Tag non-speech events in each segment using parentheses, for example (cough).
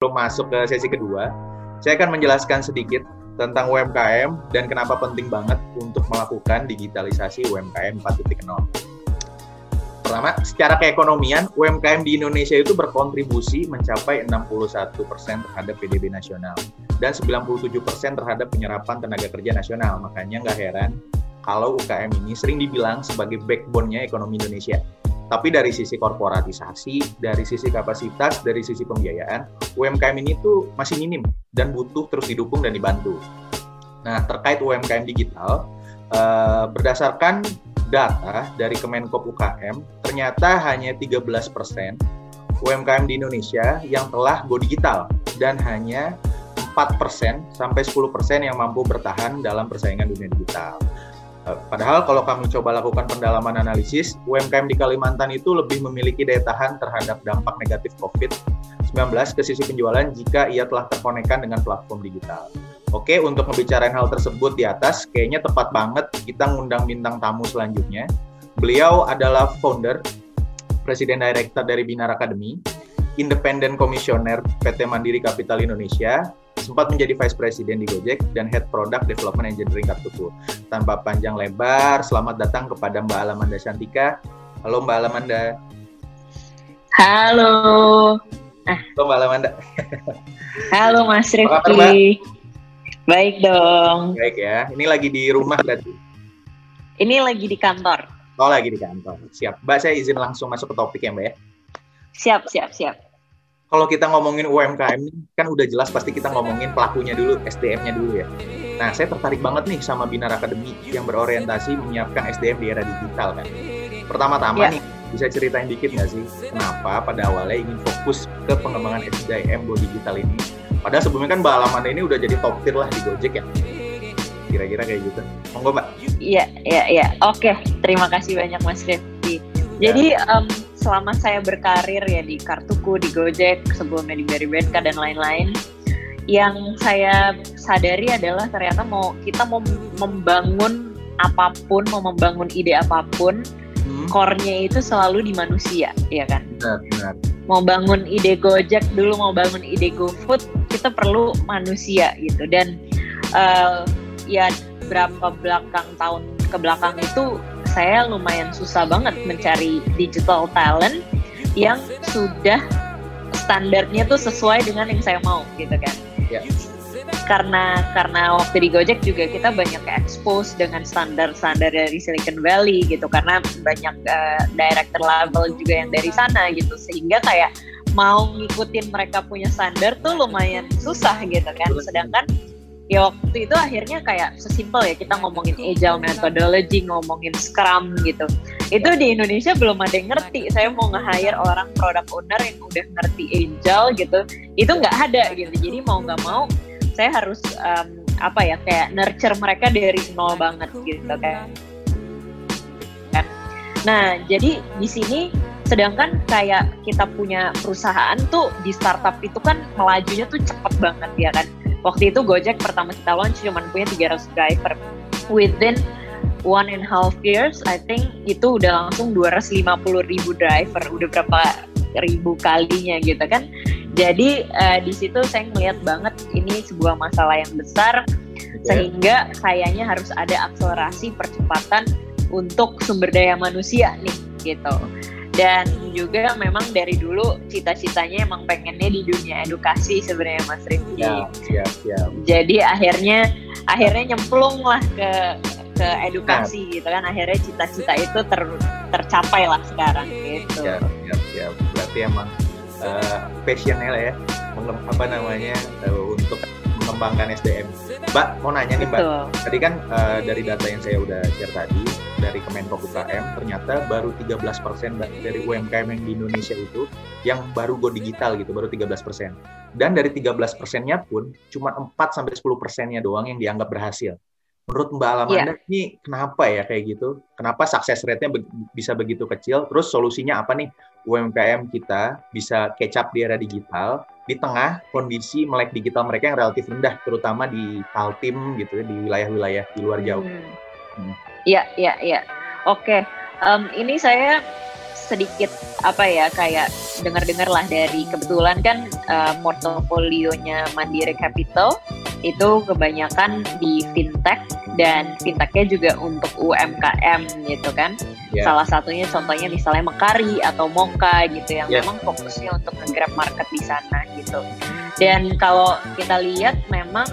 sebelum masuk ke sesi kedua, saya akan menjelaskan sedikit tentang UMKM dan kenapa penting banget untuk melakukan digitalisasi UMKM 4.0. Pertama, secara keekonomian, UMKM di Indonesia itu berkontribusi mencapai 61% terhadap PDB nasional dan 97% terhadap penyerapan tenaga kerja nasional. Makanya nggak heran kalau UKM ini sering dibilang sebagai backbone-nya ekonomi Indonesia. Tapi dari sisi korporatisasi, dari sisi kapasitas, dari sisi pembiayaan, UMKM ini tuh masih minim dan butuh terus didukung dan dibantu. Nah, terkait UMKM digital, eh, berdasarkan data dari Kemenkop UKM, ternyata hanya 13 persen UMKM di Indonesia yang telah go digital dan hanya 4 persen sampai 10 persen yang mampu bertahan dalam persaingan dunia digital. Eh, padahal kalau kami coba lakukan pendalaman analisis, UMKM di Kalimantan itu lebih memiliki daya tahan terhadap dampak negatif COVID-19 ke sisi penjualan jika ia telah terkonekkan dengan platform digital. Oke, untuk membicarakan hal tersebut di atas, kayaknya tepat banget kita ngundang bintang tamu selanjutnya. Beliau adalah founder, presiden director dari Binar Academy, independen komisioner PT Mandiri Kapital Indonesia, sempat menjadi Vice President di Gojek dan Head Product Development Engineering Kartuku. Tanpa panjang lebar, selamat datang kepada Mbak Alamanda Santika. Halo Mbak Alamanda. Halo. Ah. Halo Mbak Alamanda. Halo Mas Rifki. Baik dong. Baik ya. Ini lagi di rumah berarti? Ini lagi di kantor. Oh lagi di kantor. Siap. Mbak saya izin langsung masuk ke topik ya Mbak ya. Siap, siap, siap kalau kita ngomongin UMKM kan udah jelas pasti kita ngomongin pelakunya dulu, SDM-nya dulu ya. Nah, saya tertarik banget nih sama Binar Academy yang berorientasi menyiapkan SDM di era digital kan. Pertama-tama ya. nih, bisa ceritain dikit nggak sih kenapa pada awalnya ingin fokus ke pengembangan SDM go digital ini? Padahal sebelumnya kan Mbak Alamanda ini udah jadi top tier lah di Gojek ya. Kira-kira kayak gitu. Monggo Mbak. Iya, iya, iya. Oke, terima kasih banyak Mas Rifki. Jadi um, selama saya berkarir ya di Kartuku, di Gojek, sebelumnya di Berry Benka dan lain-lain, yang saya sadari adalah ternyata mau kita mau membangun apa pun, mau membangun ide apa pun, hmm. core-nya itu selalu di manusia, ya kan? Benar, benar. Mau bangun ide Gojek dulu, mau bangun ide GoFood, kita perlu manusia gitu. Dan uh, ya berapa belakang tahun ke belakang itu saya lumayan susah banget mencari digital talent yang sudah standarnya tuh sesuai dengan yang saya mau gitu kan. Yeah. Karena karena waktu di Gojek juga kita banyak expose dengan standar-standar dari Silicon Valley gitu karena banyak uh, director level juga yang dari sana gitu sehingga kayak mau ngikutin mereka punya standar tuh lumayan susah gitu kan. Sedangkan ya waktu itu akhirnya kayak sesimpel ya kita ngomongin agile methodology, ngomongin scrum gitu. Itu di Indonesia belum ada yang ngerti. Saya mau nge-hire orang product owner yang udah ngerti agile gitu. Itu nggak ada gitu. Jadi mau nggak mau saya harus um, apa ya kayak nurture mereka dari nol banget gitu kan. Nah, jadi di sini sedangkan kayak kita punya perusahaan tuh di startup itu kan melajunya tuh cepet banget ya kan waktu itu Gojek pertama kita launch cuma punya 300 driver within one and a half years. I think itu udah langsung 250 ribu driver udah berapa ribu kalinya gitu kan. Jadi uh, di situ saya melihat banget ini sebuah masalah yang besar okay. sehingga kayaknya harus ada akselerasi percepatan untuk sumber daya manusia nih gitu dan juga memang dari dulu cita-citanya emang pengennya di dunia edukasi sebenarnya Mas Rifki. Siap, siap, siap. Jadi akhirnya akhirnya nyemplung lah ke ke edukasi nah. gitu kan akhirnya cita-cita itu ter, tercapai lah sekarang gitu. Siap, siap, siap. Berarti emang uh, passionnya lah ya apa namanya uh, untuk mengembangkan SDM. Mbak mau nanya nih Mbak, Betul. tadi kan uh, dari data yang saya udah share tadi dari Kemenko UKM ternyata baru 13% Mbak dari UMKM yang di Indonesia itu yang baru go digital gitu, baru 13%. Dan dari 13 persennya pun cuma 4 sampai 10 persennya doang yang dianggap berhasil. Menurut Mbak Alamanda yeah. ini kenapa ya kayak gitu? Kenapa sukses rate-nya be bisa begitu kecil? Terus solusinya apa nih? UMKM kita bisa catch up di era digital di tengah kondisi melek digital mereka yang relatif rendah, terutama di Kaltim gitu ya, di wilayah-wilayah di luar Jawa. Hmm. Hmm. Iya, iya. Oke, um, ini saya sedikit apa ya kayak dengar-dengar lah dari kebetulan kan uh, portofolionya Mandiri Capital itu kebanyakan di fintech dan fintechnya juga untuk UMKM gitu kan. Yeah. Salah satunya contohnya misalnya Mekari atau Moka gitu yang yeah. memang fokusnya untuk nge-grab market di sana gitu. Dan kalau kita lihat memang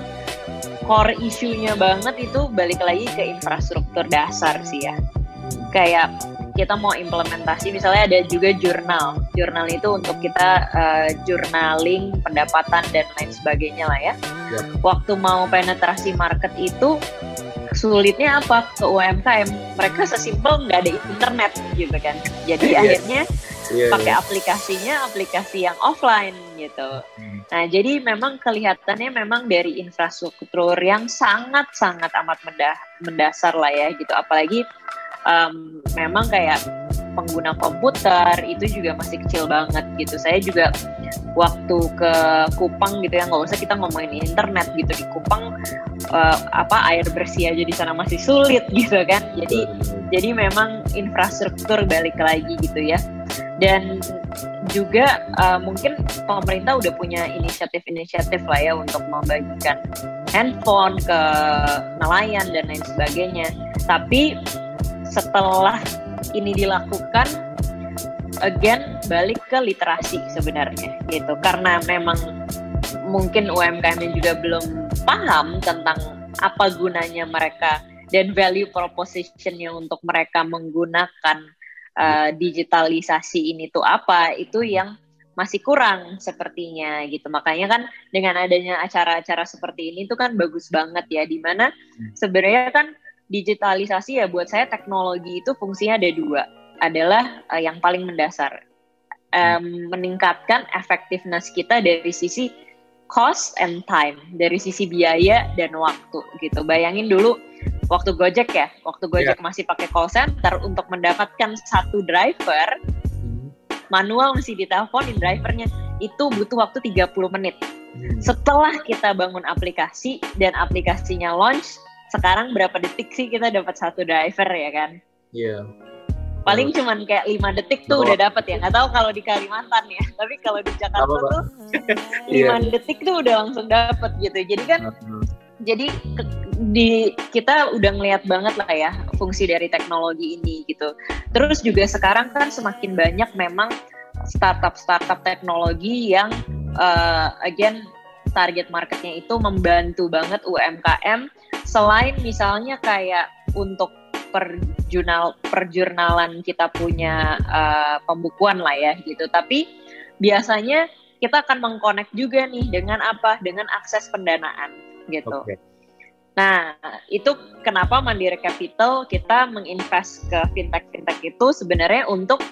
core isunya banget itu balik lagi ke infrastruktur dasar sih ya. Kayak kita mau implementasi misalnya ada juga jurnal jurnal itu untuk kita uh, journaling pendapatan dan lain sebagainya lah ya yep. waktu mau penetrasi market itu sulitnya apa ke UMKM mereka sesimpel nggak ada internet gitu kan jadi yeah. akhirnya yeah, pakai yeah. aplikasinya aplikasi yang offline gitu hmm. nah jadi memang kelihatannya memang dari infrastruktur yang sangat sangat amat mendasar lah ya gitu apalagi um, memang kayak pengguna komputer itu juga masih kecil banget gitu. Saya juga waktu ke Kupang gitu ya nggak usah kita ngomongin internet gitu di Kupang uh, apa air bersih aja di sana masih sulit (laughs) gitu kan. Jadi jadi memang infrastruktur balik lagi gitu ya. Dan juga uh, mungkin pemerintah udah punya inisiatif-inisiatif lah ya untuk membagikan handphone ke nelayan dan lain sebagainya. Tapi setelah ini dilakukan again balik ke literasi sebenarnya gitu karena memang mungkin UMKM yang juga belum paham tentang apa gunanya mereka dan value propositionnya untuk mereka menggunakan uh, digitalisasi ini tuh apa itu yang masih kurang sepertinya gitu makanya kan dengan adanya acara-acara seperti ini tuh kan bagus banget ya di mana hmm. sebenarnya kan digitalisasi ya buat saya teknologi itu fungsinya ada dua adalah uh, yang paling mendasar um, meningkatkan efektivitas kita dari sisi cost and time dari sisi biaya dan waktu gitu bayangin dulu waktu Gojek ya waktu Gojek yeah. masih pakai call center untuk mendapatkan satu driver hmm. manual mesti diteleponin drivernya itu butuh waktu 30 menit hmm. setelah kita bangun aplikasi dan aplikasinya launch sekarang berapa detik sih kita dapat satu driver ya kan? Iya. Yeah. Paling yeah. cuman kayak lima detik tuh oh. udah dapat ya. Nggak tahu kalau di Kalimantan ya. (laughs) Tapi kalau di Jakarta Apa, tuh (laughs) lima yeah. detik tuh udah langsung dapat gitu. Jadi kan uh-huh. jadi ke, di kita udah ngeliat banget lah ya fungsi dari teknologi ini gitu. Terus juga sekarang kan semakin banyak memang startup-startup teknologi yang uh, again target marketnya itu membantu banget UMKM selain misalnya kayak untuk perjurnal perjurnalan kita punya uh, pembukuan lah ya gitu. Tapi biasanya kita akan mengkonek juga nih dengan apa? Dengan akses pendanaan gitu. Okay. nah itu kenapa Mandiri Capital kita menginvest ke fintech fintech itu sebenarnya untuk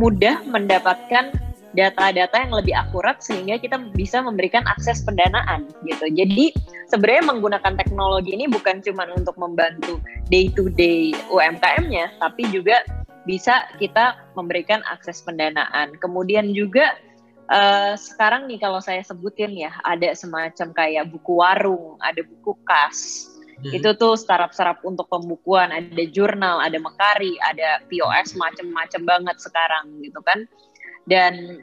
mudah mendapatkan data-data yang lebih akurat sehingga kita bisa memberikan akses pendanaan gitu. Jadi sebenarnya menggunakan teknologi ini bukan cuma untuk membantu day to day UMKM-nya, tapi juga bisa kita memberikan akses pendanaan. Kemudian juga uh, sekarang nih kalau saya sebutin ya ada semacam kayak buku warung, ada buku kas. Hmm. Itu tuh startup-startup untuk pembukuan, ada jurnal, ada Mekari, ada POS macem-macem banget sekarang gitu kan dan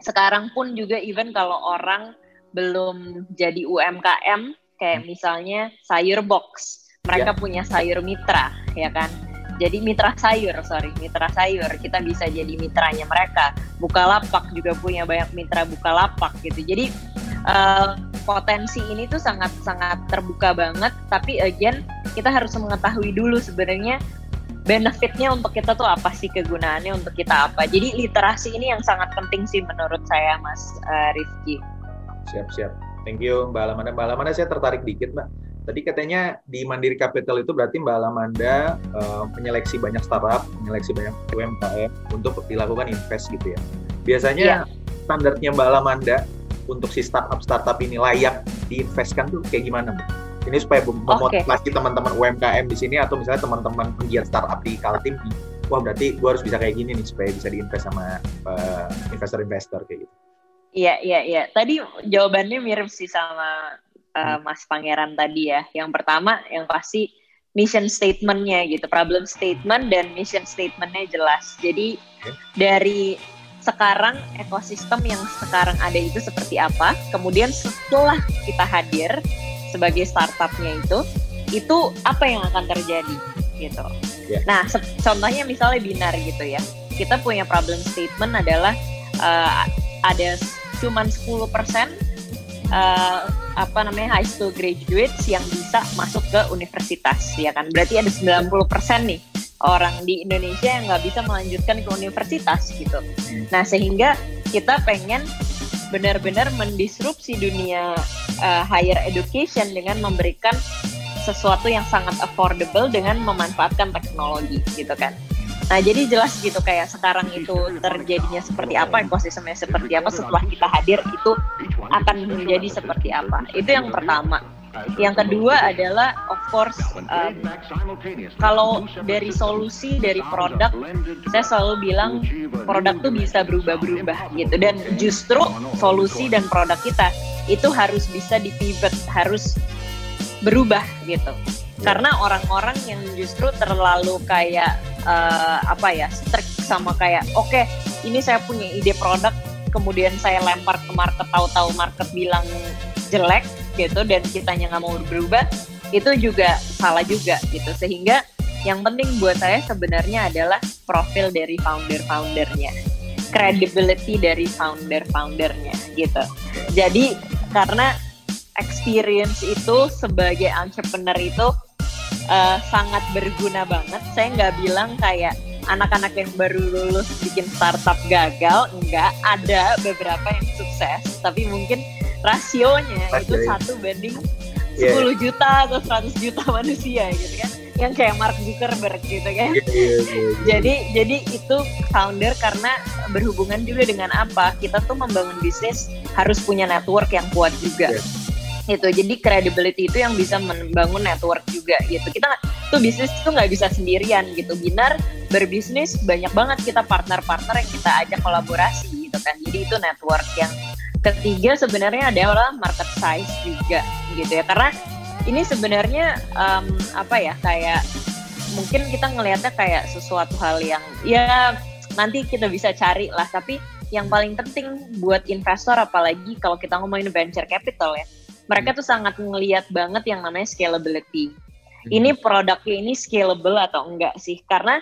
sekarang pun juga even kalau orang belum jadi UMKM kayak hmm. misalnya sayur box mereka ya. punya sayur mitra ya kan jadi mitra sayur sorry mitra sayur kita bisa jadi mitranya mereka bukalapak juga punya banyak mitra bukalapak gitu jadi uh, potensi ini tuh sangat sangat terbuka banget tapi again kita harus mengetahui dulu sebenarnya benefitnya untuk kita tuh apa sih? Kegunaannya untuk kita apa? Jadi literasi ini yang sangat penting sih menurut saya Mas uh, Rifki. Siap siap. Thank you Mbak Alamanda. Mbak Alamanda saya tertarik dikit Mbak. Tadi katanya di Mandiri Capital itu berarti Mbak Alamanda uh, menyeleksi banyak startup menyeleksi banyak UMKM untuk dilakukan invest gitu ya. Biasanya yeah. standarnya Mbak Alamanda untuk si startup startup ini layak diinvestkan tuh kayak gimana Mbak? Ini supaya memotivasi okay. teman-teman UMKM di sini atau misalnya teman-teman penggiat startup di Kaltim wah berarti gue harus bisa kayak gini nih supaya bisa diinvest sama uh, investor-investor kayak gitu. Iya, iya, iya. Tadi jawabannya mirip sih sama uh, Mas Pangeran tadi ya. Yang pertama, yang pasti mission statementnya gitu, problem statement dan mission statementnya jelas. Jadi okay. dari sekarang ekosistem yang sekarang ada itu seperti apa, kemudian setelah kita hadir sebagai startupnya itu, itu apa yang akan terjadi gitu. Yeah. Nah, contohnya misalnya binar gitu ya, kita punya problem statement adalah uh, ada cuma 10 persen uh, apa namanya high school graduates yang bisa masuk ke universitas ya kan berarti ada 90% nih orang di Indonesia yang nggak bisa melanjutkan ke universitas gitu nah sehingga kita pengen benar-benar mendisrupsi dunia uh, higher education dengan memberikan sesuatu yang sangat affordable dengan memanfaatkan teknologi gitu kan Nah, jadi jelas gitu kayak sekarang itu terjadinya seperti apa, ekosistemnya seperti apa, setelah kita hadir itu akan menjadi seperti apa. Itu yang pertama. Yang kedua adalah of course um, kalau dari solusi dari produk saya selalu bilang produk tuh bisa berubah-berubah gitu dan justru solusi dan produk kita itu harus bisa dipivot, harus berubah gitu. Karena orang-orang yang justru terlalu kayak uh, apa ya strict sama kayak oke okay, ini saya punya ide produk kemudian saya lempar ke market tahu-tahu market bilang jelek gitu dan kitanya nggak mau berubah itu juga salah juga gitu sehingga yang penting buat saya sebenarnya adalah profil dari founder-foundernya credibility dari founder-foundernya gitu jadi karena experience itu sebagai entrepreneur itu uh, sangat berguna banget. Saya nggak bilang kayak anak-anak yang baru lulus bikin startup gagal, enggak. Ada beberapa yang sukses, tapi mungkin rasionya Rasio, itu satu banding yeah. 10 juta atau 100 juta (laughs) manusia gitu kan yang kayak Mark Zuckerberg gitu kan. Yeah, yeah, yeah, yeah. jadi jadi itu founder karena berhubungan juga dengan apa? Kita tuh membangun bisnis harus punya network yang kuat juga. Gitu. Jadi credibility itu yang bisa membangun network juga gitu. Kita tuh bisnis tuh nggak bisa sendirian gitu. Binar berbisnis banyak banget kita partner-partner yang kita ajak kolaborasi gitu kan. Jadi itu network yang ketiga sebenarnya adalah market size juga gitu ya. Karena ini sebenarnya um, apa ya kayak mungkin kita ngelihatnya kayak sesuatu hal yang ya nanti kita bisa cari lah. Tapi yang paling penting buat investor apalagi kalau kita ngomongin venture capital ya mereka tuh sangat ngeliat banget yang namanya scalability. Hmm. Ini produknya ini scalable atau enggak sih? Karena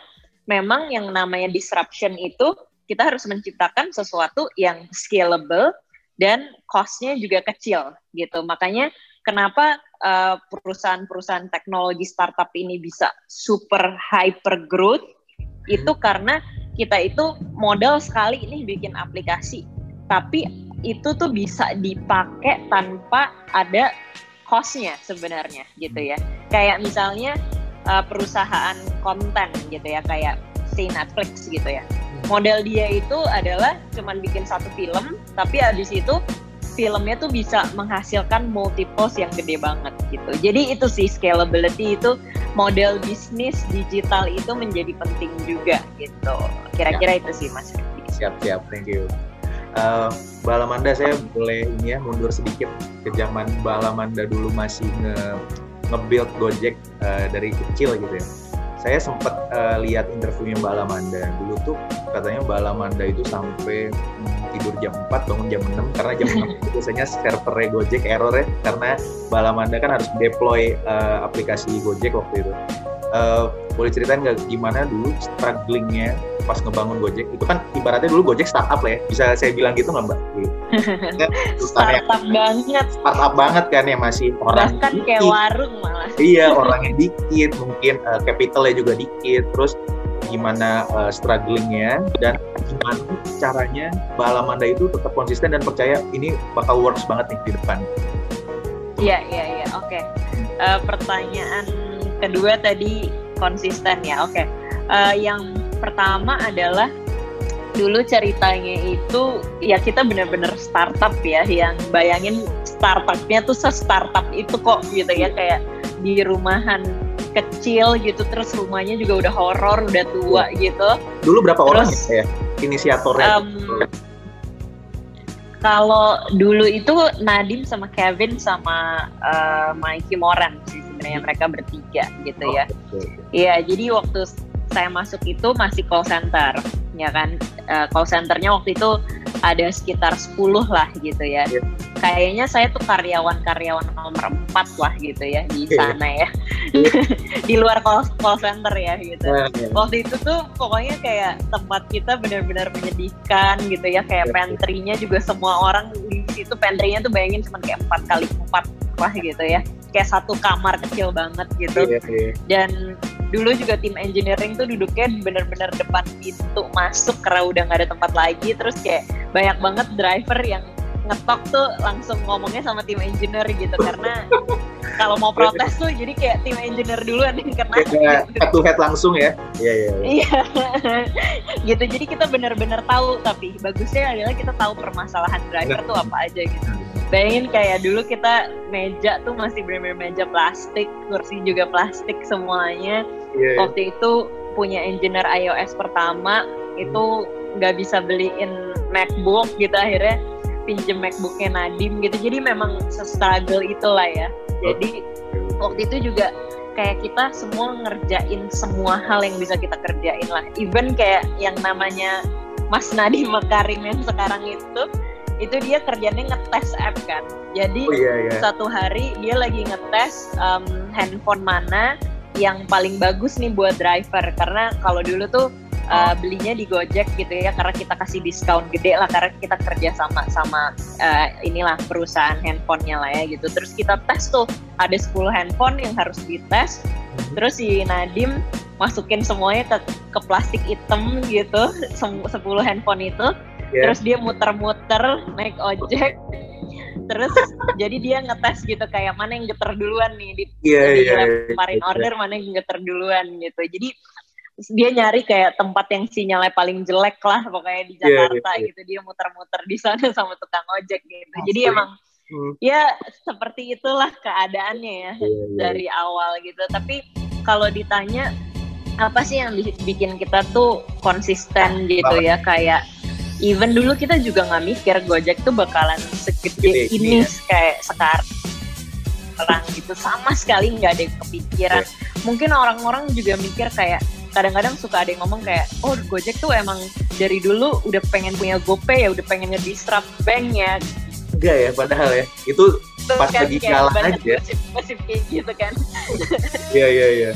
memang yang namanya disruption itu kita harus menciptakan sesuatu yang scalable dan costnya juga kecil gitu. Makanya kenapa uh, perusahaan-perusahaan teknologi startup ini bisa super hyper growth itu hmm. karena kita itu modal sekali ini bikin aplikasi tapi itu tuh bisa dipakai tanpa ada costnya sebenarnya gitu ya. Kayak misalnya uh, perusahaan konten gitu ya kayak si Netflix gitu ya. Model dia itu adalah cuman bikin satu film tapi habis itu filmnya tuh bisa menghasilkan multiples yang gede banget gitu. Jadi itu sih scalability itu model bisnis digital itu menjadi penting juga gitu. Kira-kira ya. itu sih mas siap siap. Thank you uh, Balamanda saya boleh ini ya mundur sedikit ke zaman Balamanda dulu masih nge nge-build Gojek uh, dari kecil gitu ya. Saya sempat uh, lihat interviewnya Mbak Alamanda. Dulu tuh katanya Mbak Alamanda itu sampai tidur jam 4, bangun jam 6 karena jam 6 itu biasanya servernya Gojek error ya karena Mbak Alamanda kan harus deploy uh, aplikasi Gojek waktu itu. Uh, boleh ceritain nggak gimana dulu strugglingnya pas ngebangun Gojek itu kan ibaratnya dulu Gojek startup lah ya bisa saya bilang gitu nggak mbak? (laughs) startup banget. Startup banget kan ya masih orang bahkan dikit. kayak warung malah. Iya orangnya dikit mungkin uh, capitalnya juga dikit terus gimana uh, strugglingnya dan gimana caranya Mbak Alamanda itu tetap konsisten dan percaya ini bakal works banget nih di depan. Iya iya iya oke. Okay. Uh, eh, pertanyaan kedua tadi konsisten ya oke. Okay. Uh, yang pertama adalah dulu ceritanya itu ya kita bener-bener startup ya yang bayangin startupnya tuh se-startup itu kok gitu ya kayak di rumahan kecil gitu terus rumahnya juga udah horor udah tua gitu dulu berapa terus, orang ya inisiatornya um, Kalau dulu itu Nadim sama Kevin sama uh, Mikey Moran sih sebenarnya mereka bertiga gitu ya. Iya, jadi waktu saya masuk itu masih call center, ya kan? Uh, call centernya waktu itu ada sekitar 10 lah gitu ya. Yeah. Kayaknya saya tuh karyawan-karyawan nomor 4 lah gitu ya di iya. sana ya. Yeah. (laughs) di luar call, call center ya gitu. Yeah, yeah. Waktu itu tuh pokoknya kayak tempat kita benar-benar menyedihkan gitu ya. Kayak yeah. pantry-nya juga semua orang di situ pantry-nya tuh bayangin cuma kayak 4 kali 4 lah gitu ya. Kayak satu kamar kecil banget gitu. Yeah, yeah. Dan dulu juga tim engineering tuh duduknya bener-bener depan pintu masuk karena udah nggak ada tempat lagi. Terus kayak banyak banget driver yang ngetok tuh langsung ngomongnya sama tim engineer gitu. Karena (laughs) kalau mau protes tuh jadi kayak tim engineer duluan yang kena ya, satu head langsung ya? Iya iya iya. (laughs) Gitu. Jadi kita bener-bener tahu tapi bagusnya adalah kita tahu permasalahan driver tuh apa aja gitu bayangin kayak dulu kita meja tuh masih benar-benar meja plastik kursi juga plastik semuanya yeah. Iya. waktu itu punya engineer iOS pertama itu nggak bisa beliin MacBook gitu akhirnya pinjem MacBooknya Nadim gitu jadi memang struggle itulah ya jadi waktu itu juga kayak kita semua ngerjain semua hal yang bisa kita kerjain lah even kayak yang namanya Mas Nadim Makarim yang sekarang itu itu dia kerjanya ngetes app kan. Jadi oh, iya, iya. satu hari dia lagi ngetes um, handphone mana yang paling bagus nih buat driver. Karena kalau dulu tuh uh, belinya di Gojek gitu ya karena kita kasih diskon gede lah karena kita kerja sama sama uh, inilah perusahaan handphonenya lah ya gitu. Terus kita tes tuh ada 10 handphone yang harus dites. Hmm. terus si Nadim masukin semuanya ke, ke plastik hitam gitu 10 handphone itu yeah. terus dia muter-muter naik ojek. Terus jadi dia ngetes gitu kayak mana yang geter duluan nih di, yeah, di yeah, kemarin yeah, order mana yang geter duluan gitu. Jadi dia nyari kayak tempat yang sinyalnya paling jelek lah pokoknya di iya, iya, Jakarta yeah, yeah, gitu. Dia muter-muter di sana (laughs) sama tukang ojek gitu. Jadi emang hmm. ya seperti itulah keadaannya ya yeah, yeah. dari awal gitu. Tapi kalau ditanya apa sih yang bikin kita tuh konsisten gitu ya? Kayak even dulu kita juga nggak mikir Gojek tuh bakalan segede ini ya. kayak sekarang orang gitu. Sama sekali nggak ada kepikiran. Yeah. mungkin orang-orang juga mikir kayak kadang-kadang suka ada yang ngomong kayak oh Gojek tuh emang dari dulu udah pengen punya GoPay ya udah pengen ngedisrupt bank ya enggak ya padahal ya. Itu pas kan, lagi kalah aja. masih kayak gitu kan. Iya iya iya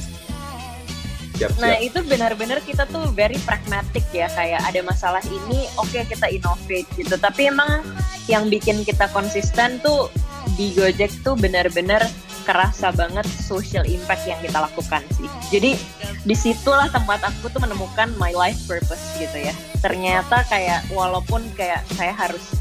siap, nah itu benar-benar kita tuh very pragmatic ya kayak ada masalah ini oke okay, kita innovate gitu tapi emang yang bikin kita konsisten tuh di Gojek tuh benar-benar kerasa banget social impact yang kita lakukan sih. Jadi di situlah tempat aku tuh menemukan my life purpose gitu ya. Ternyata kayak walaupun kayak saya harus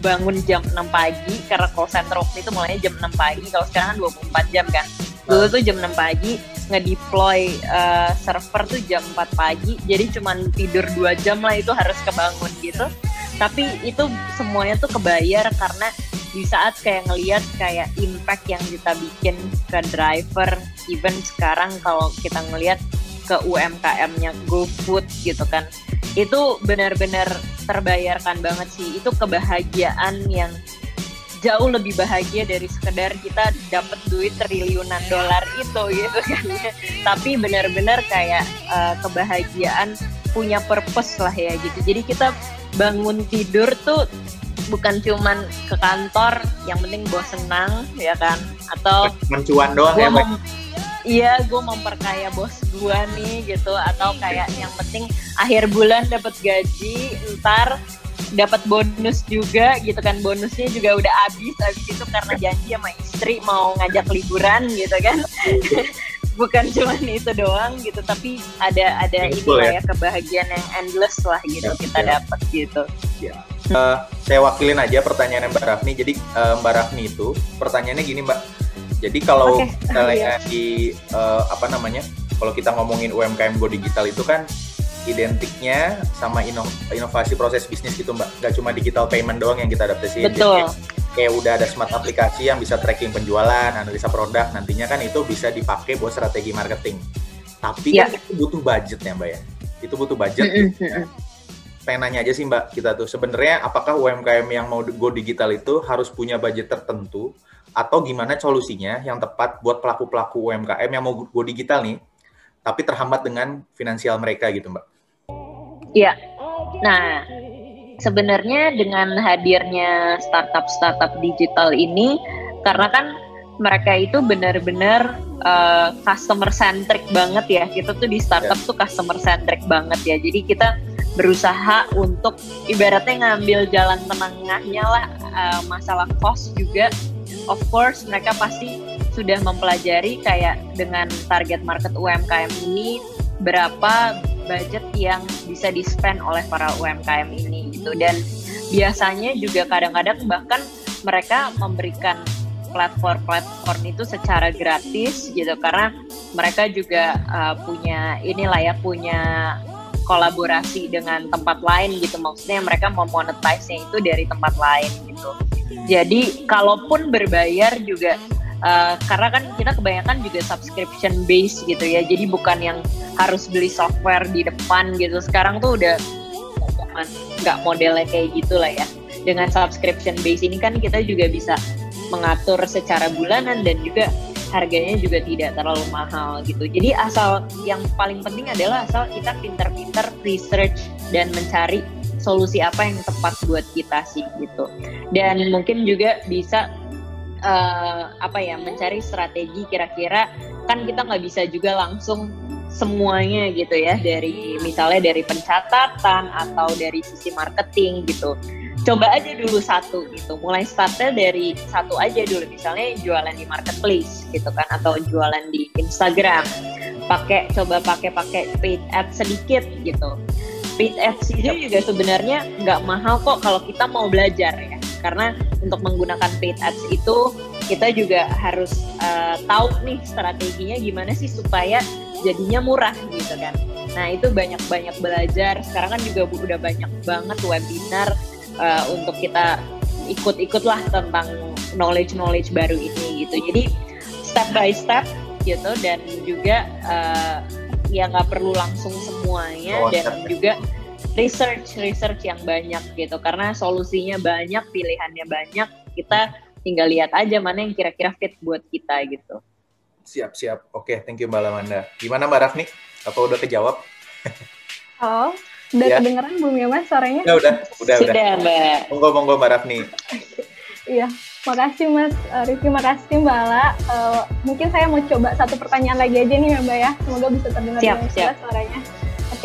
bangun jam 6 pagi karena call center waktu itu mulainya jam 6 pagi kalau sekarang kan 24 jam kan dulu tuh jam 6 pagi ngedeploy uh, server tuh jam 4 pagi. Jadi cuman tidur dua jam lah itu harus kebangun gitu. Tapi itu semuanya tuh kebayar karena di saat kayak ngelihat kayak impact yang kita bikin ke driver even sekarang kalau kita ngelihat ke UMKM-nya GoFood gitu kan itu benar-benar terbayarkan banget sih. Itu kebahagiaan yang jauh lebih bahagia dari sekedar kita dapat duit triliunan dolar itu gitu kan. Tapi benar-benar kayak uh, kebahagiaan punya purpose lah ya gitu. Jadi kita bangun tidur tuh bukan cuman ke kantor yang penting gue senang ya kan? Atau mencuan doang ya iya gue memperkaya bos gue nih gitu. Atau kayak yang penting akhir bulan dapat gaji ntar dapat bonus juga gitu kan bonusnya juga udah habis habis itu karena janji sama istri mau ngajak liburan gitu kan (laughs) bukan cuma itu doang gitu tapi ada ada ini lah ya. ya kebahagiaan yang endless lah gitu ya, kita ya. dapat gitu ya. uh, saya wakilin aja pertanyaan Mbak Rafni jadi uh, Mbak Rafni itu pertanyaannya gini Mbak jadi kalau okay. misalnya di uh, apa namanya kalau kita ngomongin UMKM Go Digital itu kan identiknya sama ino inovasi proses bisnis gitu mbak. Nggak cuma digital payment doang yang kita adaptasi. Betul. kayak udah ada smart aplikasi yang bisa tracking penjualan analisa produk nantinya kan itu bisa dipakai buat strategi marketing. Tapi yeah. kan itu butuh budget ya mbak ya. Itu butuh budget. Pengen nanya aja sih Mbak kita tuh sebenarnya apakah UMKM yang mau go digital itu harus punya budget tertentu? Atau gimana solusinya yang tepat buat pelaku-pelaku UMKM yang mau go digital nih tapi terhambat dengan finansial mereka gitu Mbak? Iya. Nah, sebenarnya dengan hadirnya startup-startup digital ini karena kan mereka itu benar-benar uh, customer centric banget ya. Kita tuh di startup yeah. tuh customer centric banget ya. Jadi kita berusaha untuk ibaratnya ngambil jalan tengahnya lah uh, masalah cost juga. Of course mereka pasti sudah mempelajari kayak dengan target market UMKM ini berapa budget yang bisa di spend oleh para UMKM ini gitu. Dan biasanya juga kadang-kadang bahkan mereka memberikan platform-platform itu secara gratis gitu. Karena mereka juga uh, punya inilah ya punya kolaborasi dengan tempat lain gitu. Maksudnya mereka mau monetize-nya itu dari tempat lain gitu. Jadi kalaupun berbayar juga uh, karena kan kita kebanyakan juga subscription base gitu ya jadi bukan yang harus beli software di depan gitu sekarang tuh udah nggak modelnya kayak gitulah ya dengan subscription base ini kan kita juga bisa mengatur secara bulanan dan juga harganya juga tidak terlalu mahal gitu. Jadi asal yang paling penting adalah asal kita pinter-pinter research dan mencari solusi apa yang tepat buat kita sih gitu. Dan mungkin juga bisa uh, apa ya mencari strategi kira-kira kan kita nggak bisa juga langsung semuanya gitu ya dari misalnya dari pencatatan atau dari sisi marketing gitu. Coba aja dulu satu gitu mulai startnya dari satu aja dulu misalnya jualan di marketplace gitu kan atau jualan di Instagram. Pakai coba pakai pakai paid ads sedikit gitu. Paid ads itu juga sebenarnya nggak mahal kok kalau kita mau belajar ya karena untuk menggunakan paid ads itu kita juga harus uh, tahu nih strateginya gimana sih supaya jadinya murah gitu kan nah itu banyak banyak belajar sekarang kan juga udah banyak banget webinar uh, untuk kita ikut-ikut lah tentang knowledge-knowledge baru ini gitu. Jadi step by step gitu dan juga uh, ya nggak perlu langsung semuanya oh, dan step. juga research research yang banyak gitu karena solusinya banyak pilihannya banyak kita tinggal lihat aja mana yang kira-kira fit buat kita gitu. Siap siap. Oke, thank you Mbak Lamanda. Gimana Mbak Rafni? Apa udah kejawab? Oh, Udah ya. kedengeran belum ya Mas suaranya? Ya, udah, udah, Sudah, udah. Mbak. Monggo, monggo Mbak Rafni. Iya, makasih Mas uh, Rifki, makasih Mbak Ala. Uh, mungkin saya mau coba satu pertanyaan lagi aja nih ya Mbak ya. Semoga bisa terdengar siap, dengan jelas suaranya.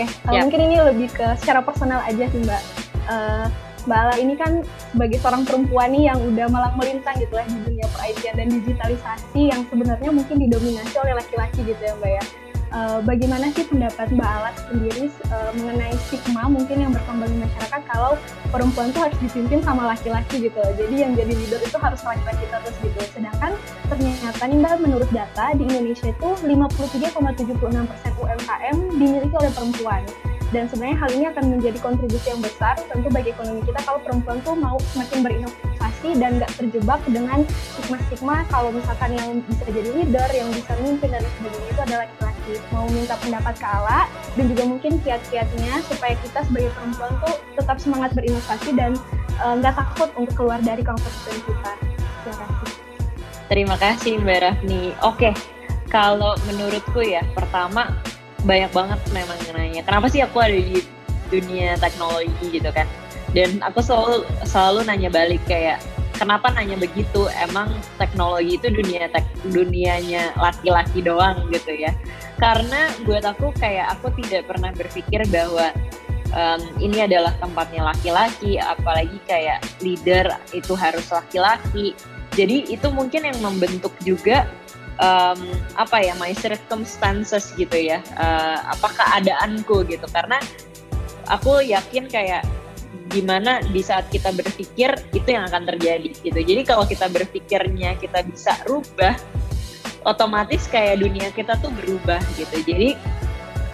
Oke, okay. uh, mungkin ini lebih ke secara personal aja sih Mbak. Uh, Mbak Ala ini kan sebagai seorang perempuan nih yang udah malang melintang gitu ya di dunia per dan digitalisasi yang sebenarnya mungkin didominasi oleh laki-laki gitu ya Mbak ya uh, bagaimana sih pendapat Mbak Alat sendiri uh, mengenai stigma mungkin yang berkembang di masyarakat kalau perempuan tuh harus dipimpin sama laki-laki gitu jadi yang jadi leader itu harus laki-laki terus gitu. Sedangkan ternyata nih Mbak menurut data di Indonesia itu 53,76% UMKM dimiliki oleh perempuan dan sebenarnya hal ini akan menjadi kontribusi yang besar tentu bagi ekonomi kita kalau perempuan tuh mau semakin berinovasi dan nggak terjebak dengan stigma-stigma kalau misalkan yang bisa jadi leader, yang bisa memimpin dan sebagainya itu adalah laki-laki. Mau minta pendapat ke Ala dan juga mungkin kiat-kiatnya supaya kita sebagai perempuan tuh tetap semangat berinovasi dan eh, nggak uh, takut untuk keluar dari comfort zone kita. Terima kasih. Terima kasih Mbak Rafni. Oke, kalau menurutku ya pertama banyak banget memang nanya. Kenapa sih aku ada di dunia teknologi gitu kan? Dan aku selalu selalu nanya balik kayak kenapa nanya begitu? Emang teknologi itu dunia tek, dunianya laki-laki doang gitu ya. Karena buat aku kayak aku tidak pernah berpikir bahwa um, ini adalah tempatnya laki-laki apalagi kayak leader itu harus laki-laki. Jadi itu mungkin yang membentuk juga um, apa ya my circumstances gitu ya. Uh, apa keadaanku gitu. Karena aku yakin kayak gimana di saat kita berpikir itu yang akan terjadi gitu. Jadi kalau kita berpikirnya kita bisa rubah otomatis kayak dunia kita tuh berubah gitu. Jadi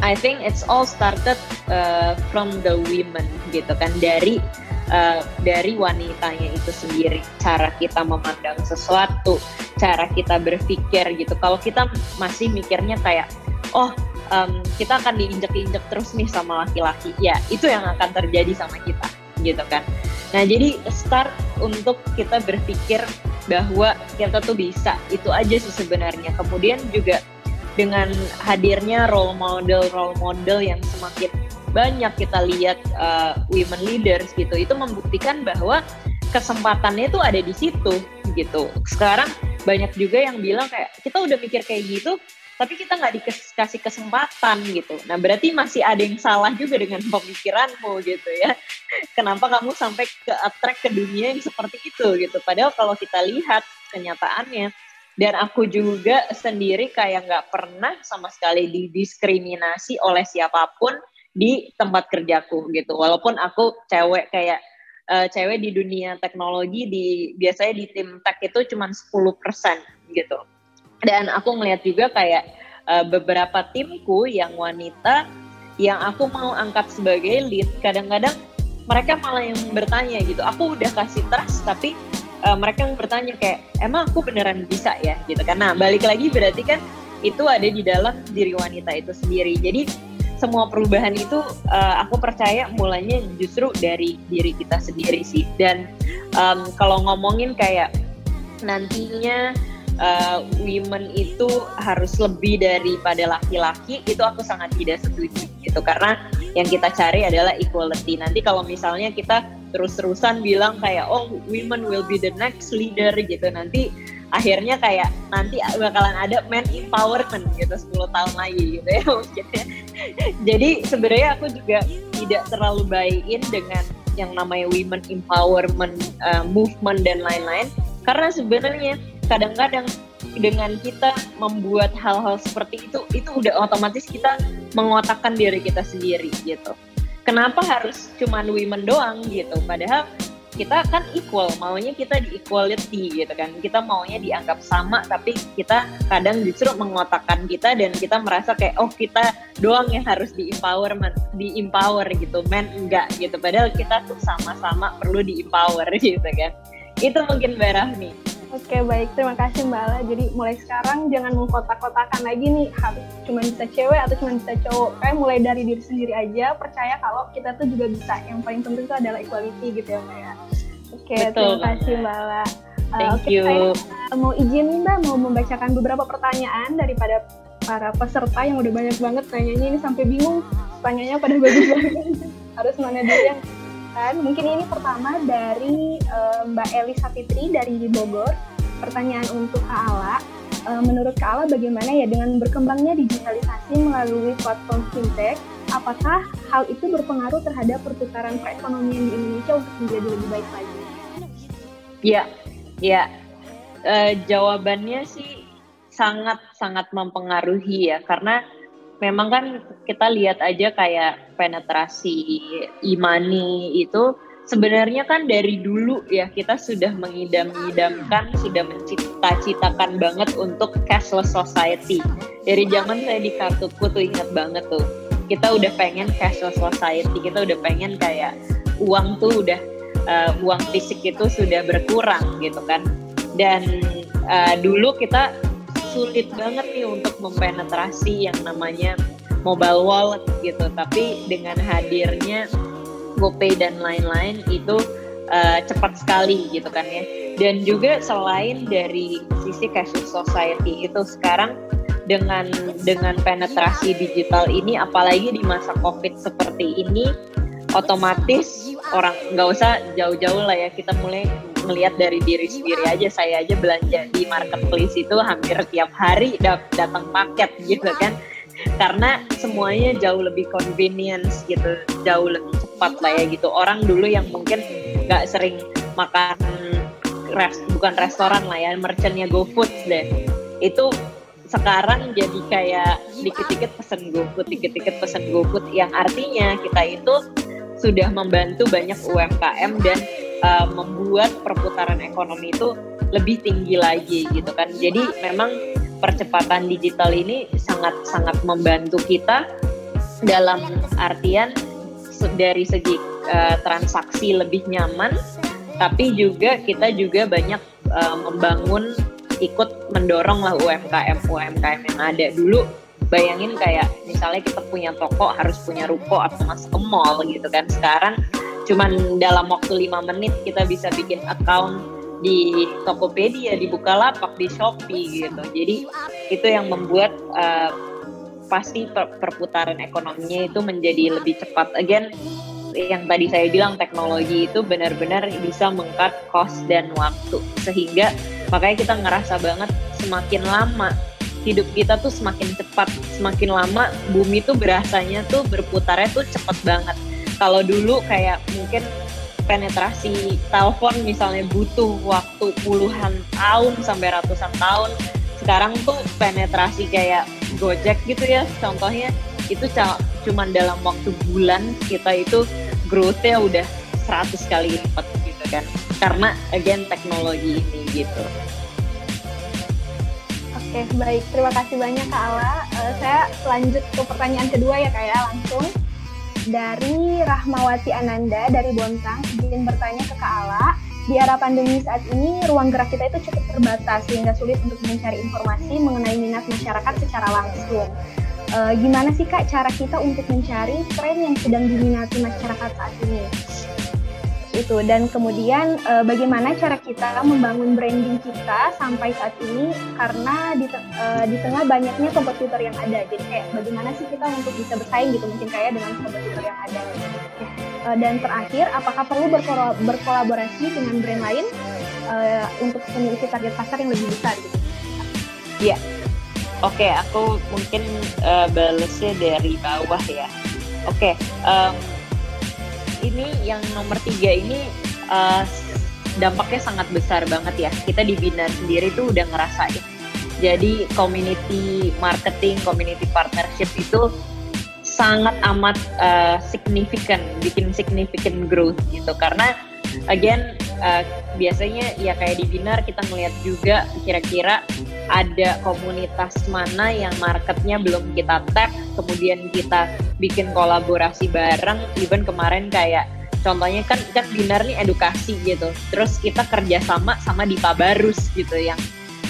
I think it's all started uh, from the women gitu kan. Dari uh, dari wanitanya itu sendiri cara kita memandang sesuatu cara kita berpikir gitu. Kalau kita masih mikirnya kayak oh um, kita akan diinjek-injek terus nih sama laki-laki. Ya itu yang akan terjadi sama kita gitu kan. Nah jadi start untuk kita berpikir bahwa kita tuh bisa. Itu aja sih sebenarnya. Kemudian juga dengan hadirnya role model role model yang semakin banyak kita lihat uh, women leaders gitu itu membuktikan bahwa kesempatannya itu ada di situ gitu sekarang banyak juga yang bilang kayak kita udah mikir kayak gitu tapi kita nggak dikasih kesempatan gitu. Nah berarti masih ada yang salah juga dengan pemikiranmu gitu ya. (laughs) Kenapa kamu sampai ke attract ke dunia yang seperti itu gitu. Padahal kalau kita lihat kenyataannya, dan aku juga sendiri kayak nggak pernah sama sekali didiskriminasi oleh siapa pun di tempat kerjaku gitu. Walaupun aku cewek kayak uh, cewek di dunia teknologi di biasanya di tim tech itu cuma 10% gitu. Dan aku ngeliat juga kayak uh, beberapa timku yang wanita yang aku mau angkat sebagai lead kadang-kadang mereka malah yang bertanya gitu. Aku udah kasih trust tapi uh, mereka yang bertanya kayak emang aku beneran bisa ya? Gitu karena balik lagi berarti kan itu ada di dalam diri wanita itu sendiri. Jadi semua perubahan itu uh, aku percaya mulainya justru dari diri kita sendiri sih. Dan um, kalau ngomongin kayak nantinya uh, women itu harus lebih daripada laki-laki itu aku sangat tidak setuju gitu. Karena yang kita cari adalah equality. Nanti kalau misalnya kita terus-terusan bilang kayak oh women will be the next leader gitu. Nanti akhirnya kayak nanti bakalan ada man empowerment gitu 10 tahun lagi gitu ya (laughs) maksudnya. Jadi sebenarnya aku juga tidak terlalu baik dengan yang namanya women empowerment uh, movement dan lain-lain. Karena sebenarnya kadang-kadang dengan kita membuat hal-hal seperti itu itu udah otomatis kita mengotakkan diri kita sendiri gitu. Kenapa harus cuman women doang gitu? Padahal kita kan equal maunya kita di equality gitu kan. Kita maunya dianggap sama tapi kita kadang justru mengotakkan kita dan kita merasa kayak oh kita doang yang harus di empowerment di empower gitu. Men enggak gitu. Padahal kita tuh sama-sama perlu di empower (laughs) gitu kan. Itu mungkin Mbak nih Oke baik, terima kasih Mbak Ala. Jadi mulai sekarang jangan mengkotak-kotakan lagi nih harus cuma bisa cewek atau cuma bisa cowok. Kayak mulai dari diri sendiri aja, percaya kalau kita tuh juga bisa. Yang paling penting itu adalah equality gitu ya Mbak ya. Oke, Betul. terima kasih Mbak Ala. Uh, Thank okay, you. Saya mau izin nih Mbak, mau membacakan beberapa pertanyaan daripada para peserta yang udah banyak banget nanyanya ini sampai bingung. Tanyanya pada bagus banget. (laughs) harus mana dulu yang kan. Mungkin ini pertama dari uh, Mbak Elisa Fitri dari Bogor. Pertanyaan untuk Kak Ala. Uh, menurut Kak Ala bagaimana ya dengan berkembangnya digitalisasi melalui platform fintech, apakah hal itu berpengaruh terhadap pertukaran perekonomian di Indonesia untuk menjadi lebih baik lagi? Ya, ya. Uh, jawabannya sih sangat sangat mempengaruhi ya karena memang kan kita lihat aja kayak penetrasi imani itu sebenarnya kan dari dulu ya kita sudah mengidam-idamkan, sudah mencita-citakan banget untuk cashless society. Dari zaman saya di kartuku tuh ingat banget tuh. Kita udah pengen cashless society, kita udah pengen kayak uang tuh udah uh, uang fisik itu sudah berkurang gitu kan. Dan uh, dulu kita sulit banget nih untuk mempenetrasi yang namanya mobile wallet gitu. Tapi dengan hadirnya GoPay dan lain-lain itu uh, cepat sekali gitu kan ya. Dan juga selain dari sisi cashless society itu sekarang dengan dengan penetrasi digital ini apalagi di masa covid seperti ini otomatis orang nggak usah jauh-jauh lah ya kita mulai melihat dari diri sendiri aja saya aja belanja di marketplace itu hampir tiap hari datang paket gitu kan. Karena semuanya jauh lebih convenience gitu jauh lebih cepat lah ya gitu. Orang dulu yang mungkin nggak sering makan res bukan restoran lah ya merchantnya GoFood deh. Itu sekarang jadi kayak dikit-dikit pesen GoFood dikit-dikit pesen GoFood yang artinya kita itu sudah membantu banyak UMKM dan uh, membuat perputaran ekonomi itu lebih tinggi lagi gitu kan. Jadi memang percepatan digital ini sangat sangat membantu kita dalam artian dari segi uh, transaksi lebih nyaman, tapi juga kita juga banyak uh, membangun ikut mendorong lah UMKM UMKM yang ada dulu bayangin kayak misalnya kita punya toko harus punya ruko atau masuk ke mall gitu kan sekarang cuman dalam waktu lima menit kita bisa bikin account di Tokopedia, di Bukalapak, di Shopee gitu. Jadi itu yang membuat uh, pasti per perputaran ekonominya itu menjadi lebih cepat. Again, yang tadi saya bilang teknologi itu benar-benar bisa mengkat cost dan waktu sehingga makanya kita ngerasa banget semakin lama hidup kita tuh semakin cepat semakin lama bumi tuh berasanya tuh berputarnya tuh cepat banget kalau dulu kayak mungkin penetrasi telepon misalnya butuh waktu puluhan tahun sampai ratusan tahun sekarang tuh penetrasi kayak Gojek gitu ya contohnya itu cuma dalam waktu bulan kita itu growth-nya udah 100 kali lipat gitu kan karena again teknologi ini gitu Oke, baik. Terima kasih banyak Kak Ala. Uh, saya lanjut ke pertanyaan kedua ya Kak ya, langsung dari Rahmawati Ananda dari Bontang ingin bertanya ke Kak Ala. Di era pandemi saat ini, ruang gerak kita itu cukup terbatas sehingga sulit untuk mencari informasi mengenai minat masyarakat secara langsung. E, gimana sih Kak cara kita untuk mencari tren yang sedang diminati masyarakat saat ini? Itu dan kemudian e, bagaimana cara kita membangun branding kita sampai saat ini? Karena di, e, di tengah banyaknya kompetitor yang ada. Jadi kayak bagaimana sih kita untuk bisa bersaing gitu mungkin kayak dengan kompetitor yang ada? E, dan terakhir apakah perlu berkol berkolaborasi dengan brand lain e, untuk memiliki target pasar yang lebih besar gitu? Iya. Oke, okay, aku mungkin uh, balesnya dari bawah ya. Oke, okay, um, ini yang nomor tiga ini uh, dampaknya sangat besar banget ya. Kita di Binar sendiri tuh udah ngerasain. Jadi community marketing, community partnership itu sangat amat uh, signifikan, bikin significant growth gitu. Karena again uh, biasanya ya kayak di Binar kita ngeliat juga kira-kira ada komunitas mana yang marketnya belum kita tap, kemudian kita bikin kolaborasi bareng, even kemarin kayak contohnya kan kan Binar nih edukasi gitu, terus kita kerjasama sama Dipa Barus gitu yang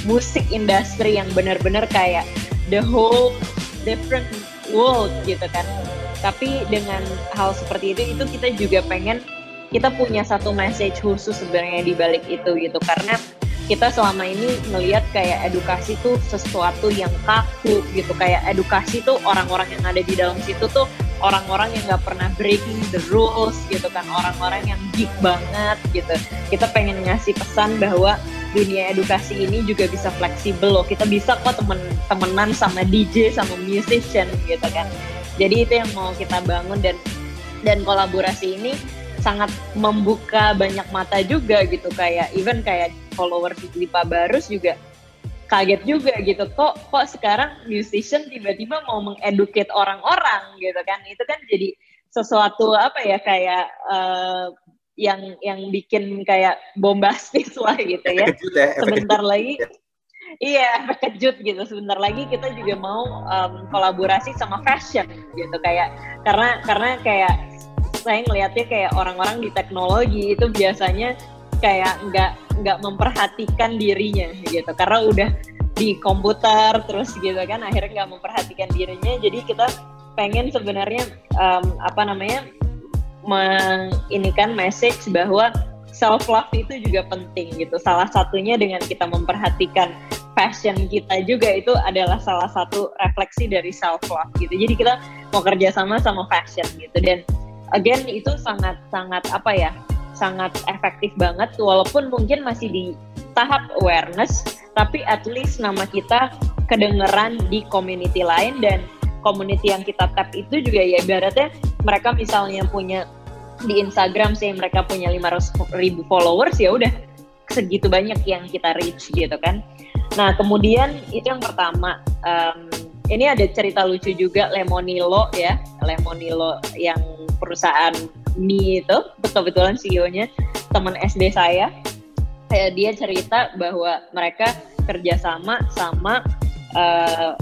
musik industri yang benar-benar kayak the whole different world gitu kan. Tapi dengan hal seperti itu itu kita juga pengen kita punya satu message khusus sebenarnya di balik itu gitu. Karena kita selama ini melihat kayak edukasi tuh sesuatu yang kaku gitu. Kayak edukasi tuh orang-orang yang ada di dalam situ tuh orang-orang yang nggak pernah breaking the rules gitu kan. Orang-orang yang geek banget gitu. Kita pengen ngasih pesan bahwa dunia edukasi ini juga bisa fleksibel loh. Kita bisa kok temen temenan sama DJ sama musician gitu kan. Jadi itu yang mau kita bangun dan dan kolaborasi ini sangat membuka banyak mata juga gitu. Kayak even kayak followers Lipa Barus juga kaget juga gitu. Kok kok sekarang musician tiba-tiba mau mengeduket orang-orang gitu kan? Itu kan jadi sesuatu apa ya kayak uh, yang yang bikin kayak bombastis lah gitu ya, ya sebentar lagi Iya, kejut gitu. Sebentar lagi kita juga mau um, kolaborasi sama fashion gitu. Kayak karena karena kayak saya ngelihatnya kayak orang-orang di teknologi itu biasanya kayak nggak nggak memperhatikan dirinya gitu. Karena udah di komputer terus gitu kan akhirnya nggak memperhatikan dirinya. Jadi kita pengen sebenarnya um, apa namanya menginikan message bahwa self love itu juga penting gitu. Salah satunya dengan kita memperhatikan fashion kita juga itu adalah salah satu refleksi dari self love gitu. Jadi kita mau kerjasama sama fashion gitu. Dan again itu sangat sangat apa ya sangat efektif banget walaupun mungkin masih di tahap awareness tapi at least nama kita kedengeran di community lain dan community yang kita tap itu juga ya ibaratnya mereka misalnya punya di Instagram sih mereka punya 500 ribu followers ya udah segitu banyak yang kita reach gitu kan. Nah kemudian itu yang pertama um, ini ada cerita lucu juga Lemonilo ya Lemonilo yang perusahaan mie itu kebetulan CEO-nya teman SD saya. Kayak dia cerita bahwa mereka kerjasama sama uh,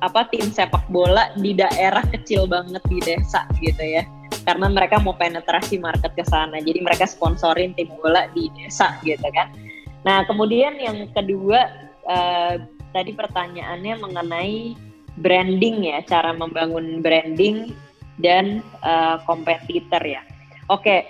apa tim sepak bola di daerah kecil banget di desa gitu ya. Karena mereka mau penetrasi market ke sana jadi mereka sponsorin tim bola di desa gitu kan. Nah kemudian yang kedua uh, tadi pertanyaannya mengenai branding ya, cara membangun branding dan uh, kompetitor ya. Oke,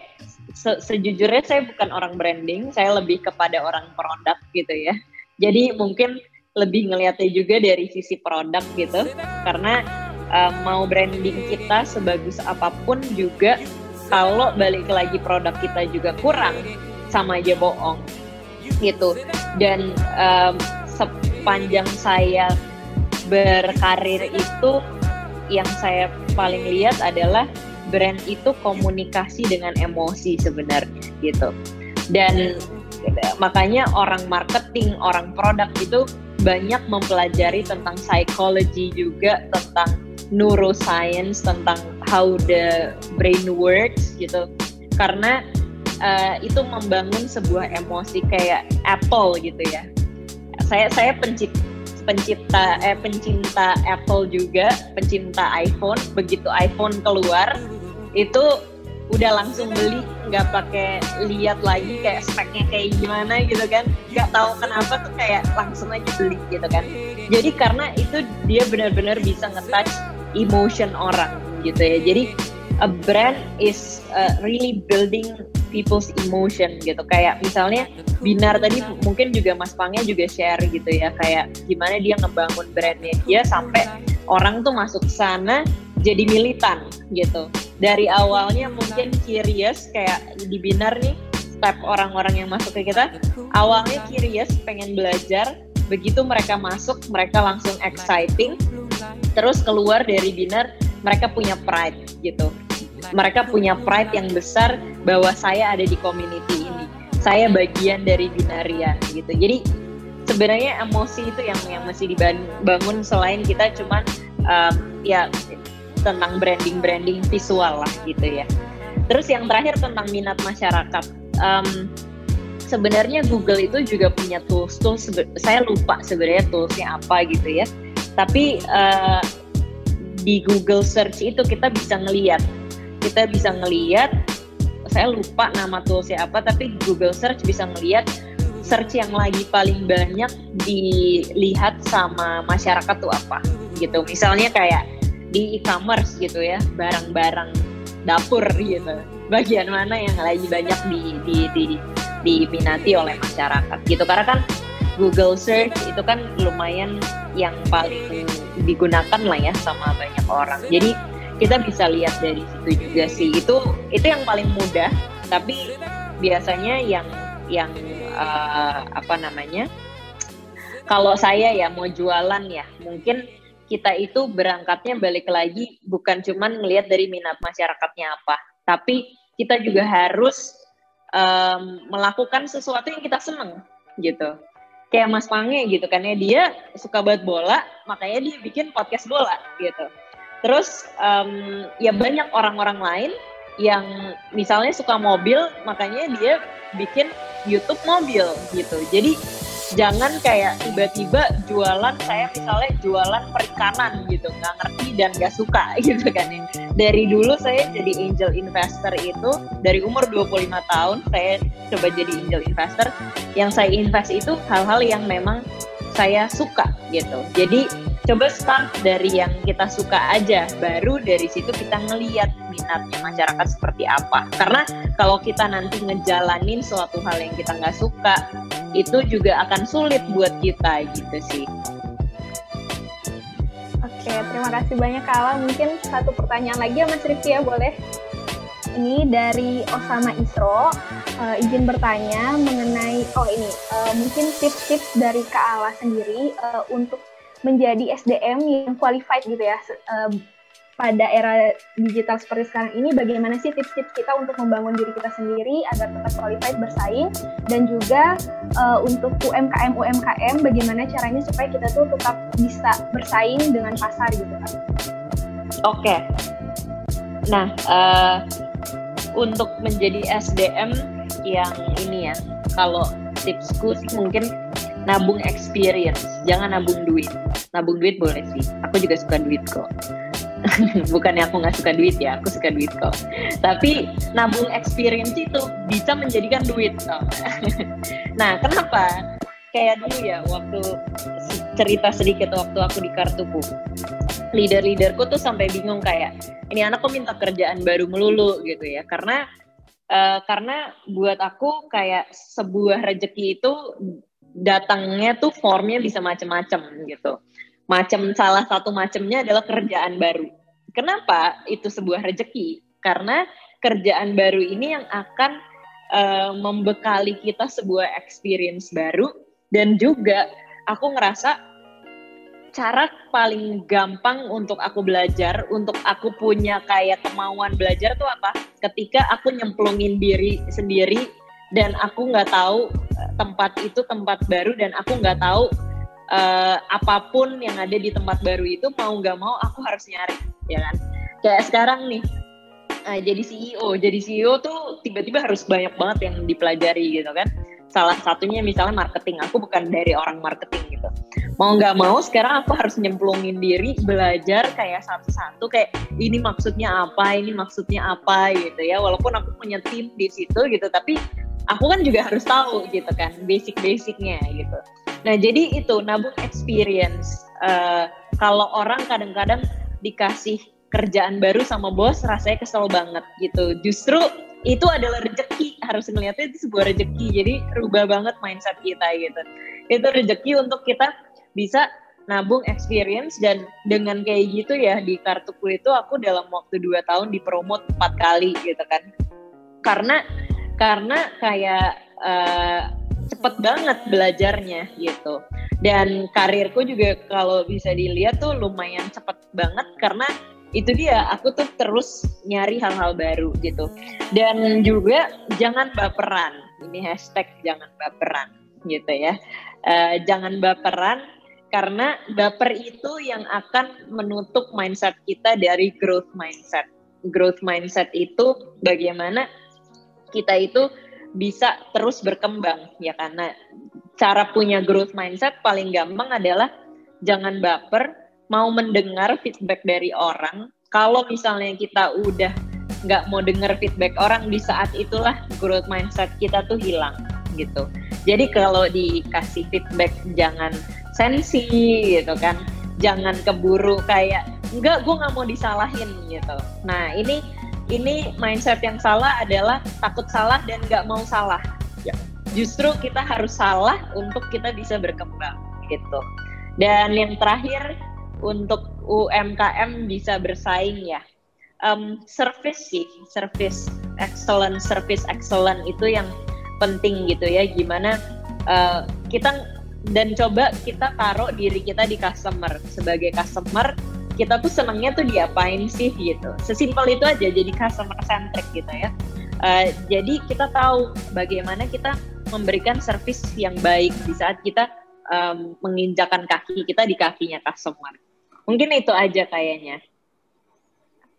se sejujurnya saya bukan orang branding, saya lebih kepada orang produk gitu ya. Jadi mungkin lebih ngelihatnya juga dari sisi produk gitu, karena uh, mau branding kita sebagus apa pun juga kalau balik lagi produk kita juga kurang sama aja bohong gitu. Dan um, sepanjang saya berkarir itu yang saya paling lihat adalah brand itu komunikasi dengan emosi sebenarnya gitu. Dan makanya orang marketing, orang produk itu banyak mempelajari tentang psikologi juga, tentang neuroscience, tentang how the brain works gitu. Karena uh, itu membangun sebuah emosi kayak Apple gitu ya. Saya saya pencipta pencipta eh pencinta Apple juga, pencinta iPhone. Begitu iPhone keluar, itu udah langsung beli, nggak pakai lihat lagi kayak speknya kayak gimana gitu kan. Nggak tahu kenapa tuh kayak langsung aja beli gitu kan. Jadi karena itu dia benar-benar bisa nge-touch emotion orang gitu ya. Jadi a brand is uh, really building people's emotion gitu. Kayak misalnya Binar tadi mungkin juga Mas Pangnya juga share gitu ya kayak gimana dia ngebangun brandnya dia sampai orang tuh masuk sana jadi militan gitu. Dari awalnya mungkin curious kayak di Binar nih step orang-orang yang masuk ke kita awalnya curious pengen belajar begitu mereka masuk mereka langsung exciting terus keluar dari Binar mereka punya pride gitu mereka punya pride yang besar bahwa saya ada di community ini. Saya bagian dari binarian gitu. Jadi sebenarnya emosi itu yang yang masih dibangun selain kita cuman um, ya tentang branding branding visual lah gitu ya. Terus yang terakhir tentang minat masyarakat. Um, sebenarnya Google itu juga punya tools. Tools saya lupa sebenarnya toolsnya apa gitu ya. Tapi uh, di Google search itu kita bisa ngeliat kita bisa ngeliat saya lupa nama toolsnya apa tapi Google search bisa ngeliat search yang lagi paling banyak dilihat sama masyarakat tuh apa gitu. Misalnya kayak di e-commerce gitu ya barang-barang dapur gitu. Bagian mana yang lagi banyak di, di, di diminati oleh masyarakat gitu. Karena kan Google Search itu kan lumayan yang paling digunakan lah ya sama banyak orang. Jadi kita bisa lihat dari situ juga sih. Itu itu yang paling mudah. Tapi biasanya yang yang uh, apa namanya? Kalau saya ya mau jualan ya, mungkin kita itu berangkatnya balik lagi bukan cuman melihat dari minat masyarakatnya apa, tapi kita juga harus um, melakukan sesuatu yang kita seneng gitu kayak Mas Pange gitu kan ya dia suka banget bola makanya dia bikin podcast bola gitu terus um, ya banyak orang-orang lain yang misalnya suka mobil makanya dia bikin YouTube mobil gitu. Jadi jangan kayak tiba-tiba jualan saya misalnya jualan perikanan gitu. Nggak ngerti dan nggak suka (laughs) gitu kan ya. Dari dulu saya jadi angel investor itu dari umur 25 tahun saya coba jadi angel investor. Yang saya invest itu hal-hal yang memang saya suka gitu. Jadi coba start dari yang kita suka aja baru dari situ kita ngeliat minatnya masyarakat seperti apa karena kalau kita nanti ngejalanin suatu hal yang kita nggak suka itu juga akan sulit buat kita gitu sih Oke, terima kasih banyak Kala. Mungkin satu pertanyaan lagi ya Mas Rifki ya, boleh? Ini dari Osama Isro, uh, izin bertanya mengenai, oh ini, uh, mungkin tips-tips dari Kak Ala sendiri uh, untuk menjadi SDM yang qualified gitu ya uh, pada era digital seperti sekarang ini bagaimana sih tips-tips kita untuk membangun diri kita sendiri agar tetap qualified bersaing dan juga uh, untuk UMKM UMKM bagaimana caranya supaya kita tuh tetap bisa bersaing dengan pasar gitu kan. Oke. Okay. Nah, uh, untuk menjadi SDM yang ini ya, kalau tipsku mungkin nabung experience, jangan nabung duit. Nabung duit boleh sih, aku juga suka duit kok. (laughs) Bukannya aku nggak suka duit ya, aku suka duit kok. Tapi nabung experience itu bisa menjadikan duit. (laughs) nah, kenapa? kayak dulu ya waktu cerita sedikit waktu aku di kartuku leader-leaderku tuh sampai bingung kayak ini anak kok minta kerjaan baru melulu gitu ya karena uh, karena buat aku kayak sebuah rejeki itu datangnya tuh formnya bisa macam-macam gitu. Macam salah satu macamnya adalah kerjaan baru. Kenapa itu sebuah rejeki? Karena kerjaan baru ini yang akan uh, membekali kita sebuah experience baru dan juga aku ngerasa cara paling gampang untuk aku belajar, untuk aku punya kayak kemauan belajar tuh apa? Ketika aku nyemplungin diri sendiri dan aku nggak tahu eh, tempat itu tempat baru dan aku nggak tahu uh, apa pun yang ada di tempat baru itu mau nggak mau aku harus nyari, ya kan? Kayak sekarang nih, uh, jadi CEO, jadi CEO tuh tiba-tiba harus banyak banget yang dipelajari gitu kan? salah satunya misalnya marketing aku bukan dari orang marketing gitu mau nggak mau sekarang aku harus nyemplungin diri belajar kayak satu-satu kayak ini maksudnya apa ini maksudnya apa gitu ya walaupun aku punya tim di situ gitu tapi aku kan juga harus tahu gitu kan basic-basicnya gitu. Nah jadi itu nabung experience. Uh, kalau orang kadang-kadang dikasih kerjaan baru sama bos rasanya kesel banget gitu. Justru itu adalah rezeki harus melihatnya itu sebuah rezeki jadi rubah banget mindset kita gitu. Itu rezeki untuk kita bisa nabung experience dan dengan kayak gitu ya di kartuku itu aku dalam waktu dua tahun dipromot empat kali gitu kan. Karena karena kayak uh, cepet banget belajarnya gitu. Dan karirku juga kalau bisa dilihat tuh lumayan cepet banget karena itu dia aku tuh terus nyari hal-hal baru gitu. Dan juga jangan baperan ini hashtag jangan baperan gitu ya. Uh, jangan baperan karena baper itu yang akan menutup mindset kita dari growth mindset. Growth mindset itu bagaimana kita itu bisa terus berkembang ya karena cara punya growth mindset paling gampang adalah jangan baper mau mendengar feedback dari orang. Kalau misalnya kita udah nggak mau dengar feedback orang di saat itulah growth mindset kita tuh hilang gitu. Jadi kalau dikasih feedback jangan sensi gitu kan. Jangan keburu kayak enggak gue nggak mau disalahin gitu. Nah ini ini mindset yang salah adalah takut salah dan nggak mau salah. Ya. justru kita harus salah untuk kita bisa berkembang gitu. Dan yang terakhir untuk UMKM bisa bersaing ya. Um, service sih service excellent service excellent itu yang penting gitu ya. Gimana uh, kita dan coba kita taruh diri kita di customer. Sebagai customer kita tuh senangnya tuh diapain sih gitu sesimpel itu aja jadi customer centric gitu ya uh, jadi kita tahu bagaimana kita memberikan service yang baik di saat kita um, menginjakan kaki kita di kakinya customer Mungkin itu aja kayaknya.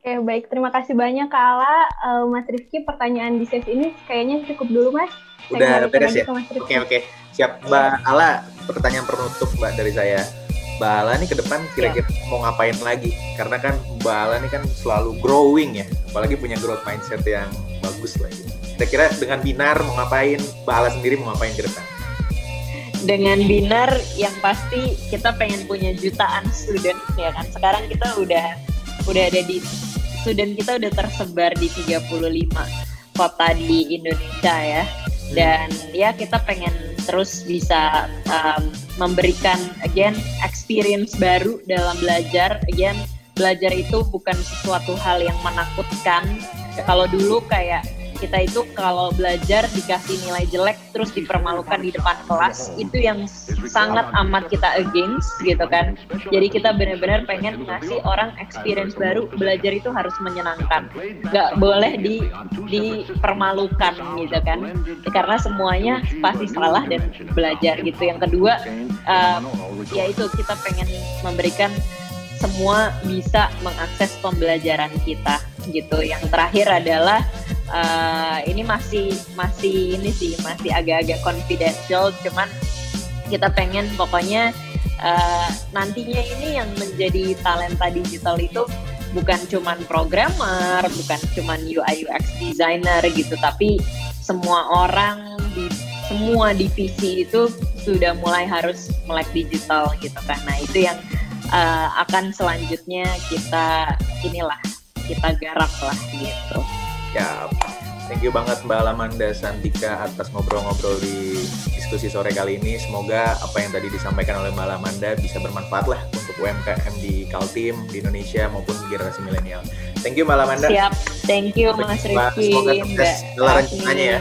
Oke, baik. Terima kasih banyak Kak Ala. Uh, Mas Rizky, pertanyaan di sesi ini kayaknya cukup dulu, Mas. Udah beres ya? Oke, oke. Siap. Mbak Ala, pertanyaan penutup Mbak dari saya. Mbak Ala nih ke depan kira-kira ya. mau ngapain lagi? Karena kan Mbak Ala nih kan selalu growing ya, apalagi punya growth mindset yang bagus lah. Kira-kira dengan Binar mau ngapain? Mbak Ala sendiri mau ngapain ke depan? dengan binar yang pasti kita pengen punya jutaan student ya kan sekarang kita udah udah ada di student kita udah tersebar di 35 kota di Indonesia ya dan ya kita pengen terus bisa um, memberikan again experience baru dalam belajar. Again belajar itu bukan sesuatu hal yang menakutkan. Kalau dulu kayak kita itu kalau belajar dikasih nilai jelek terus dipermalukan di depan kelas itu yang sangat amat kita against gitu kan. Jadi kita benar-benar pengen ngasih orang experience baru. Belajar itu harus menyenangkan. Nggak boleh di dipermalukan gitu kan. Karena semuanya pasti salah dan belajar gitu. Yang kedua uh, yaitu kita pengen memberikan semua bisa mengakses pembelajaran kita gitu. Yang terakhir adalah uh, ini masih masih ini sih masih agak-agak confidential, cuman kita pengen pokoknya uh, nantinya ini yang menjadi talenta digital itu bukan cuman programmer, bukan cuman UI UX designer gitu, tapi semua orang di semua divisi itu sudah mulai harus melek digital gitu kan. Nah itu yang uh, akan selanjutnya kita inilah kita garap lah gitu. Ya, thank you banget Mbak Alamanda Santika atas ngobrol-ngobrol di diskusi sore kali ini. Semoga apa yang tadi disampaikan oleh Mbak Alamanda bisa bermanfaat lah untuk UMKM di Kaltim, di Indonesia maupun generasi milenial. Thank you Mbak Alamanda. Siap, thank you Mas Rifki. Semoga sukses dalam rencananya ya.